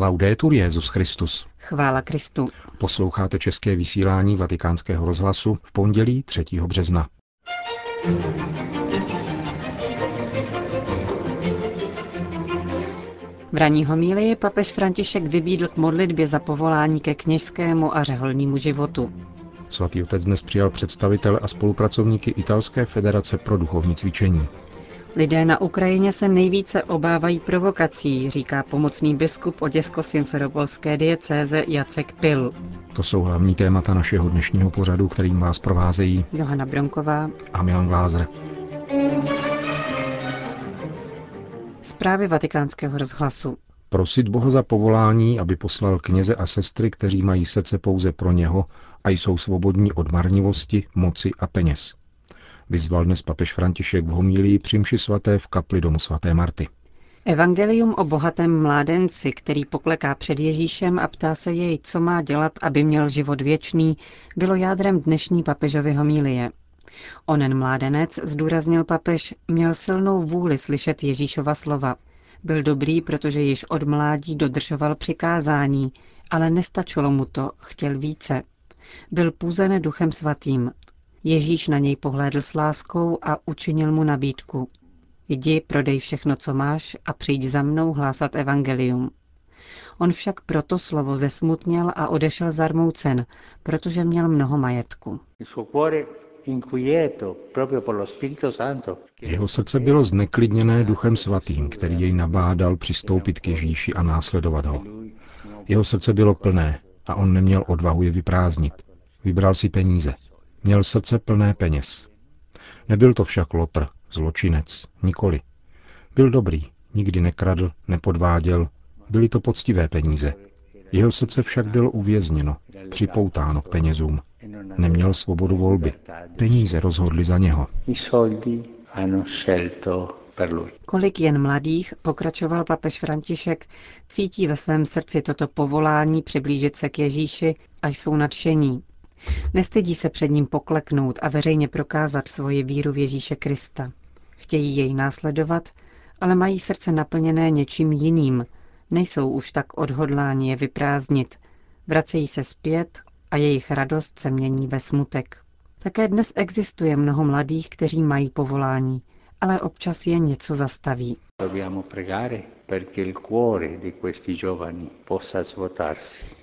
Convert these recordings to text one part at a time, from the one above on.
Laudetur Jezus Christus. Chvála Kristu. Posloucháte české vysílání Vatikánského rozhlasu v pondělí 3. března. V raní homílii papež František vybídl k modlitbě za povolání ke kněžskému a řeholnímu životu. Svatý otec dnes přijal představitele a spolupracovníky Italské federace pro duchovní cvičení. Lidé na Ukrajině se nejvíce obávají provokací, říká pomocný biskup Oděsko-Simferopolské diecéze Jacek Pil. To jsou hlavní témata našeho dnešního pořadu, kterým vás provázejí Johana Bronková a Milan Glázer. Zprávy vatikánského rozhlasu. Prosit Boha za povolání, aby poslal kněze a sestry, kteří mají srdce pouze pro něho a jsou svobodní od marnivosti, moci a peněz. Vyzval dnes papež František v homílii při svaté v kapli domu svaté Marty. Evangelium o bohatém mládenci, který pokleká před Ježíšem a ptá se jej, co má dělat, aby měl život věčný, bylo jádrem dnešní papežovy homílie. Onen mládenec, zdůraznil papež, měl silnou vůli slyšet Ježíšova slova. Byl dobrý, protože již od mládí dodržoval přikázání, ale nestačilo mu to, chtěl více. Byl půzen duchem svatým. Ježíš na něj pohlédl s láskou a učinil mu nabídku. Jdi, prodej všechno, co máš a přijď za mnou hlásat evangelium. On však proto slovo zesmutněl a odešel zarmoucen, protože měl mnoho majetku. Jeho srdce bylo zneklidněné duchem svatým, který jej nabádal přistoupit k Ježíši a následovat ho. Jeho srdce bylo plné a on neměl odvahu je vyprázdnit. Vybral si peníze. Měl srdce plné peněz. Nebyl to však lotr, zločinec, nikoli. Byl dobrý, nikdy nekradl, nepodváděl, byly to poctivé peníze. Jeho srdce však bylo uvězněno, připoutáno k penězům. Neměl svobodu volby. Peníze rozhodly za něho. Kolik jen mladých, pokračoval papež František, cítí ve svém srdci toto povolání přiblížit se k Ježíši a jsou nadšení. Nestydí se před ním pokleknout a veřejně prokázat svoji víru v Ježíše Krista. Chtějí jej následovat, ale mají srdce naplněné něčím jiným, nejsou už tak odhodláni je vyprázdnit, vracejí se zpět a jejich radost se mění ve smutek. Také dnes existuje mnoho mladých, kteří mají povolání, ale občas je něco zastaví.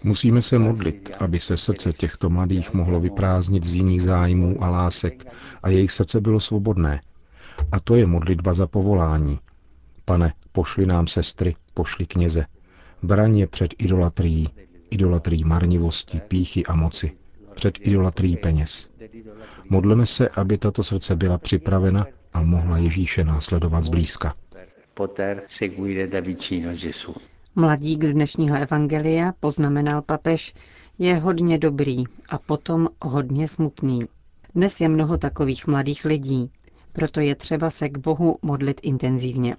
Musíme se modlit, aby se srdce těchto mladých mohlo vyprázdnit z jiných zájmů a lásek a jejich srdce bylo svobodné. A to je modlitba za povolání. Pane, pošli nám sestry, pošli kněze. Braň před idolatrií, idolatrií marnivosti, píchy a moci, před idolatrií peněz. Modleme se, aby tato srdce byla připravena a mohla Ježíše následovat zblízka. Mladík z dnešního evangelia, poznamenal papež, je hodně dobrý a potom hodně smutný. Dnes je mnoho takových mladých lidí, proto je třeba se k Bohu modlit intenzivně.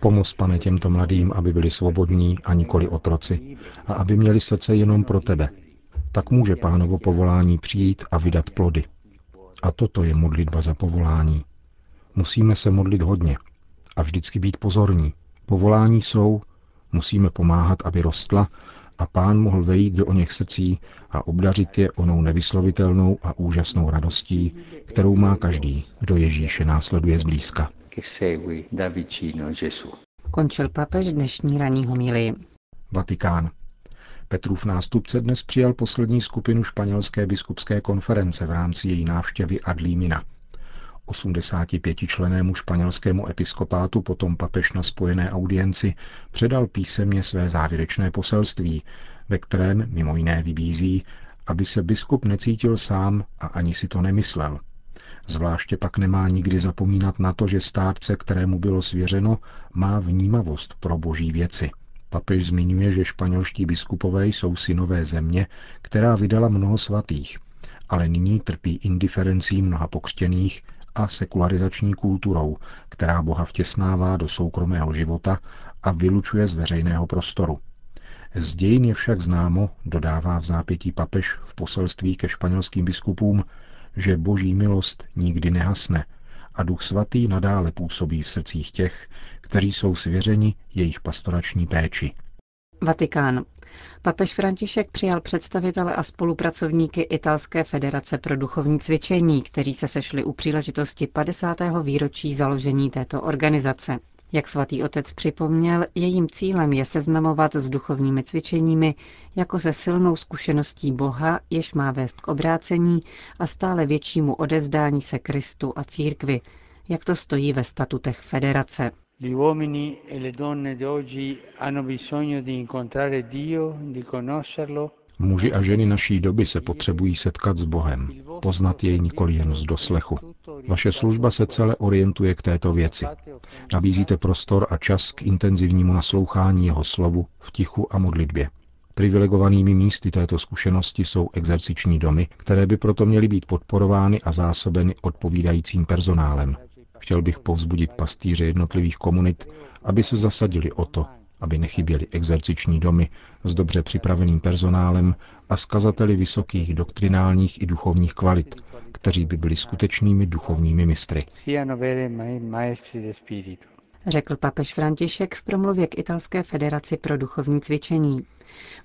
Pomoz, pane, těmto mladým, aby byli svobodní a nikoli otroci a aby měli srdce jenom pro tebe. Tak může pánovo povolání přijít a vydat plody. A toto je modlitba za povolání. Musíme se modlit hodně a vždycky být pozorní. Povolání jsou, musíme pomáhat, aby rostla a pán mohl vejít do o něch srdcí a obdařit je onou nevyslovitelnou a úžasnou radostí, kterou má každý, kdo Ježíše následuje zblízka. Končil papež dnešní ranní homílii. Vatikán. Petrův nástupce dnes přijal poslední skupinu španělské biskupské konference v rámci její návštěvy Adlímina. 85-členému španělskému episkopátu potom papež na spojené audienci předal písemně své závěrečné poselství, ve kterém mimo jiné vybízí, aby se biskup necítil sám a ani si to nemyslel. Zvláště pak nemá nikdy zapomínat na to, že státce, kterému bylo svěřeno, má vnímavost pro boží věci. Papež zmiňuje, že španělští biskupové jsou synové země, která vydala mnoho svatých, ale nyní trpí indiferencí mnoha pokřtěných a sekularizační kulturou, která Boha vtěsnává do soukromého života a vylučuje z veřejného prostoru. Z dějin je však známo, dodává v zápětí papež v poselství ke španělským biskupům, že boží milost nikdy nehasne a duch svatý nadále působí v srdcích těch, kteří jsou svěřeni jejich pastorační péči. Vatikán. Papež František přijal představitele a spolupracovníky Italské federace pro duchovní cvičení, kteří se sešli u příležitosti 50. výročí založení této organizace. Jak svatý otec připomněl, jejím cílem je seznamovat s duchovními cvičeními jako se silnou zkušeností Boha, jež má vést k obrácení a stále většímu odezdání se Kristu a církvi, jak to stojí ve statutech federace. Gli uomini e le donne di oggi hanno bisogno di incontrare Dio, di conoscerlo Muži a ženy naší doby se potřebují setkat s Bohem, poznat jej nikoli jen z doslechu. Vaše služba se celé orientuje k této věci. Nabízíte prostor a čas k intenzivnímu naslouchání jeho slovu v tichu a modlitbě. Privilegovanými místy této zkušenosti jsou exerciční domy, které by proto měly být podporovány a zásobeny odpovídajícím personálem. Chtěl bych povzbudit pastýře jednotlivých komunit, aby se zasadili o to, aby nechyběly exerciční domy s dobře připraveným personálem a skazateli vysokých doktrinálních i duchovních kvalit, kteří by byli skutečnými duchovními mistry. Řekl papež František v promluvě k Italské federaci pro duchovní cvičení.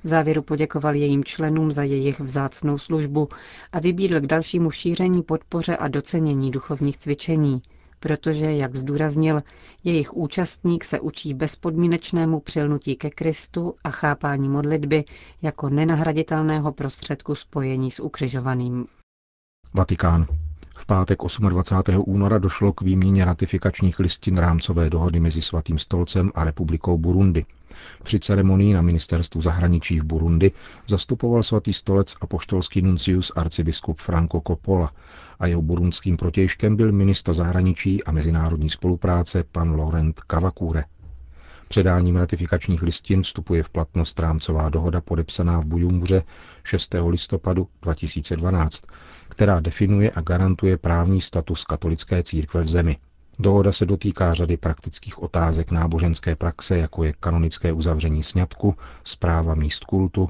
V závěru poděkoval jejím členům za jejich vzácnou službu a vybídl k dalšímu šíření, podpoře a docenění duchovních cvičení, protože, jak zdůraznil, jejich účastník se učí bezpodmínečnému přilnutí ke Kristu a chápání modlitby jako nenahraditelného prostředku spojení s ukřižovaným. Vatikán. V pátek 28. února došlo k výměně ratifikačních listin rámcové dohody mezi Svatým stolcem a republikou Burundi. Při ceremonii na ministerstvu zahraničí v Burundi zastupoval svatý stolec a poštolský nuncius arcibiskup Franco Coppola a jeho burundským protějškem byl ministr zahraničí a mezinárodní spolupráce pan Laurent Kavakure. Předáním ratifikačních listin vstupuje v platnost rámcová dohoda podepsaná v Bujumbuře 6. listopadu 2012, která definuje a garantuje právní status katolické církve v zemi. Dohoda se dotýká řady praktických otázek náboženské praxe, jako je kanonické uzavření sňatku, zpráva míst kultu,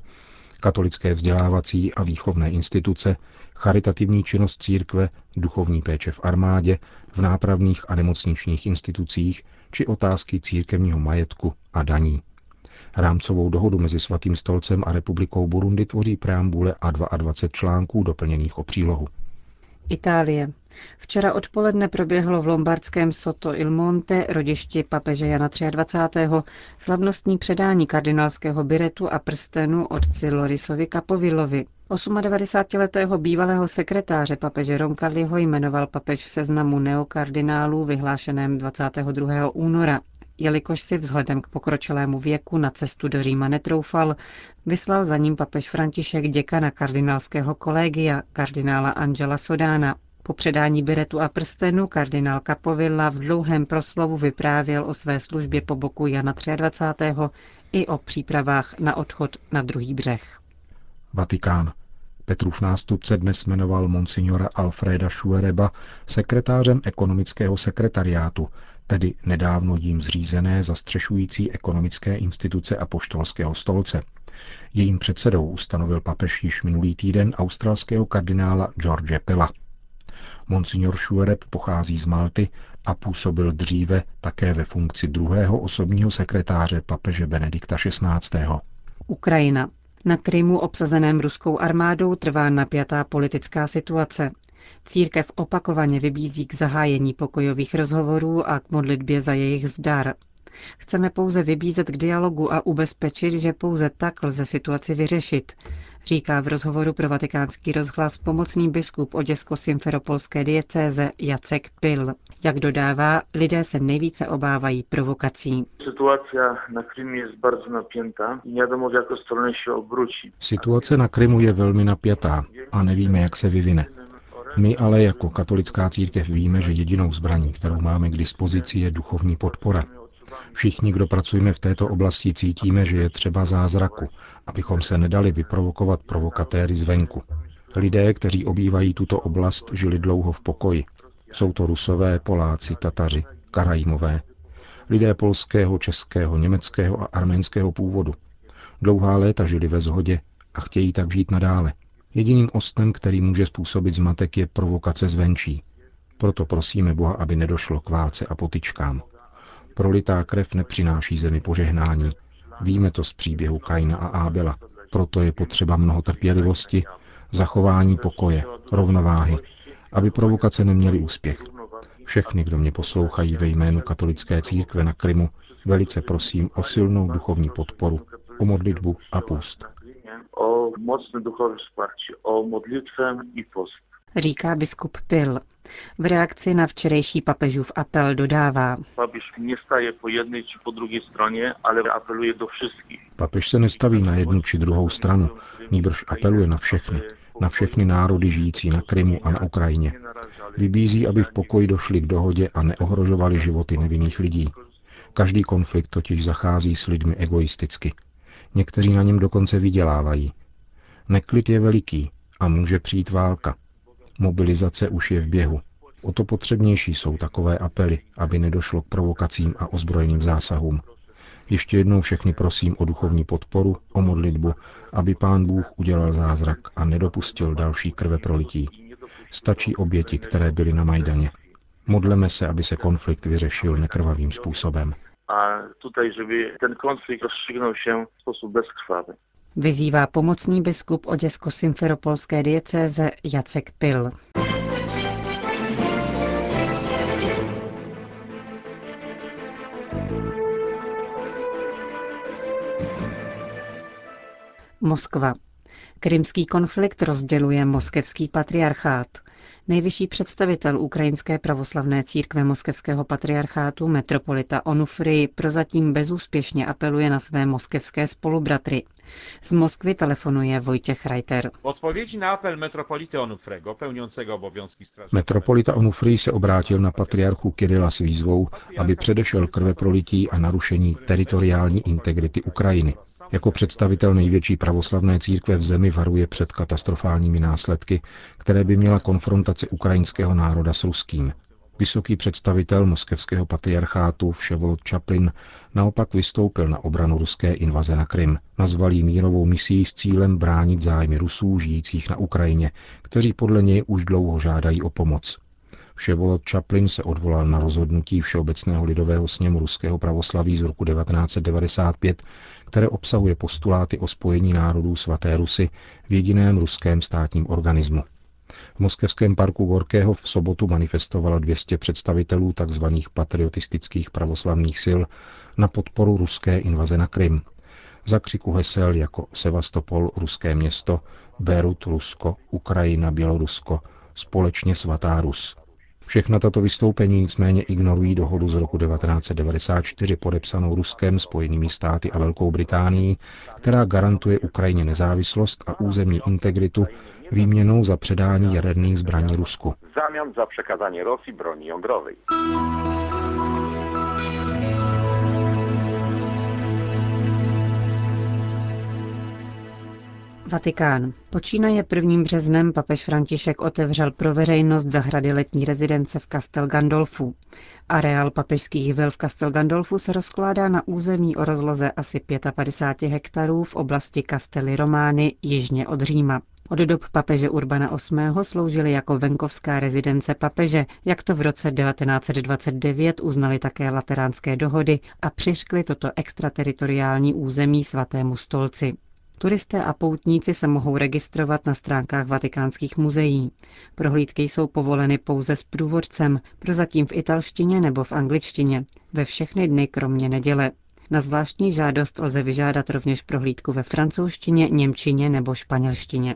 katolické vzdělávací a výchovné instituce, charitativní činnost církve, duchovní péče v armádě, v nápravných a nemocničních institucích či otázky církevního majetku a daní. Rámcovou dohodu mezi Svatým stolcem a republikou Burundi tvoří preambule a 22 článků doplněných o přílohu. Itálie. Včera odpoledne proběhlo v lombardském Soto Il Monte, rodišti papeže Jana 23. slavnostní předání kardinálského biretu a prstenu otci Lorisovi Kapovilovi. 98-letého bývalého sekretáře papeže Roncalliho jmenoval papež v seznamu neokardinálů vyhlášeném 22. února. Jelikož si vzhledem k pokročilému věku na cestu do Říma netroufal, vyslal za ním papež František děkana kardinálského kolegia, kardinála Angela Sodána. Po předání biretu a prstenu kardinál Capovilla v dlouhém proslovu vyprávěl o své službě po boku Jana 23. i o přípravách na odchod na druhý břeh. Vatikán. Petrův nástupce dnes jmenoval monsignora Alfreda Schuereba sekretářem ekonomického sekretariátu, tedy nedávno jím zřízené zastřešující ekonomické instituce a poštolského stolce. Jejím předsedou ustanovil papež již minulý týden australského kardinála George Pella. Monsignor Schuereb pochází z Malty a působil dříve také ve funkci druhého osobního sekretáře papeže Benedikta XVI. Ukrajina. Na Krymu obsazeném ruskou armádou trvá napjatá politická situace. Církev opakovaně vybízí k zahájení pokojových rozhovorů a k modlitbě za jejich zdar. Chceme pouze vybízet k dialogu a ubezpečit, že pouze tak lze situaci vyřešit, říká v rozhovoru pro vatikánský rozhlas pomocný biskup Oděsko-Simferopolské diecéze Jacek Pil. Jak dodává, lidé se nejvíce obávají provokací. na Krymu je bardzo napětá nevíme, jak strany se obrúči. Situace na Krymu je velmi napjatá a nevíme, jak se vyvine. My ale jako katolická církev víme, že jedinou zbraní, kterou máme k dispozici, je duchovní podpora. Všichni, kdo pracujeme v této oblasti, cítíme, že je třeba zázraku, abychom se nedali vyprovokovat provokatéry zvenku. Lidé, kteří obývají tuto oblast, žili dlouho v pokoji. Jsou to Rusové, Poláci, Tataři, Karajimové. Lidé polského, českého, německého a arménského původu. Dlouhá léta žili ve shodě a chtějí tak žít nadále. Jediným ostem, který může způsobit zmatek, je provokace zvenčí. Proto prosíme Boha, aby nedošlo k válce a potičkám. Prolitá krev nepřináší zemi požehnání. Víme to z příběhu Kaina a Ábela. Proto je potřeba mnoho trpělivosti, zachování pokoje, rovnováhy, aby provokace neměly úspěch. Všechny, kdo mě poslouchají ve jménu katolické církve na Krymu, velice prosím o silnou duchovní podporu, o modlitbu a půst. O mocné duchovní o i post. Říká biskup Pil. V reakci na včerejší papežův apel dodává. Nie staje po drugiej stronie, ale apeluje do wszystkich. Papež se nestaví na jednu či druhou stranu, nýbrž apeluje na všechny, na všechny národy žijící na Krymu a na Ukrajině. Vybízí, aby v pokoji došli k dohodě a neohrožovali životy nevinných lidí. Každý konflikt totiž zachází s lidmi egoisticky. Někteří na něm dokonce vydělávají. Neklid je veliký a může přijít válka. Mobilizace už je v běhu. O to potřebnější jsou takové apely, aby nedošlo k provokacím a ozbrojeným zásahům. Ještě jednou všechny prosím o duchovní podporu, o modlitbu, aby pán Bůh udělal zázrak a nedopustil další krve prolití. Stačí oběti, které byly na Majdaně. Modleme se, aby se konflikt vyřešil nekrvavým způsobem. A tutaj, żeby ten konflikt rozstrzygnął się w sposób bezkrwawy. Vyzývá pomocný biskup Oděsko-Simferopolské diecéze Jacek Pil. Moskva. Krymský konflikt rozděluje moskevský patriarchát. Nejvyšší představitel Ukrajinské pravoslavné církve moskevského patriarchátu metropolita Onufry prozatím bezúspěšně apeluje na své moskevské spolubratry. Z Moskvy telefonuje Vojtěch Reiter. Na apel metropolity Onufrego, pełniącego obowiązki strażnika Metropolita Onufry se obrátil na patriarchu Kirila s výzvou, aby předešel krveprolití a narušení teritoriální integrity Ukrajiny. Jako představitel největší pravoslavné církve v zemi varuje před katastrofálními následky, které by měla konfrontace ukrajinského národa s ruským. Vysoký představitel moskevského patriarchátu Vševolod Čaplin naopak vystoupil na obranu ruské invaze na Krym. Nazval ji mírovou misí s cílem bránit zájmy Rusů žijících na Ukrajině, kteří podle něj už dlouho žádají o pomoc. Vševolod Čaplin se odvolal na rozhodnutí Všeobecného lidového sněmu ruského pravoslaví z roku 1995, které obsahuje postuláty o spojení národů svaté Rusy v jediném ruském státním organismu. V moskevském parku Gorkého v sobotu manifestovalo 200 představitelů tzv. patriotistických pravoslavných sil na podporu ruské invaze na Krym. Za křiku hesel jako Sevastopol, ruské město, Berut, Rusko, Ukrajina, Bělorusko, společně svatá Rus. Všechna tato vystoupení nicméně ignorují dohodu z roku 1994 podepsanou Ruskem, Spojenými státy a Velkou Británií, která garantuje Ukrajině nezávislost a územní integritu výměnou za předání jaderných zbraní Rusku. zamian za przekazanie Rosji broni jądrowej. Vatikán. Počínaje 1. březnem papež František otevřel pro veřejnost zahrady letní rezidence v Castel Gandolfu. Areál papežských vil v Castel Gandolfu se rozkládá na území o rozloze asi 55 hektarů v oblasti Castelli Romány jižně od Říma. Od dob papeže Urbana VIII. sloužily jako venkovská rezidence papeže, jak to v roce 1929 uznali také lateránské dohody a přiškli toto extrateritoriální území svatému stolci. Turisté a poutníci se mohou registrovat na stránkách vatikánských muzeí. Prohlídky jsou povoleny pouze s průvodcem, prozatím v italštině nebo v angličtině, ve všechny dny kromě neděle. Na zvláštní žádost lze vyžádat rovněž prohlídku ve francouzštině, němčině nebo španělštině.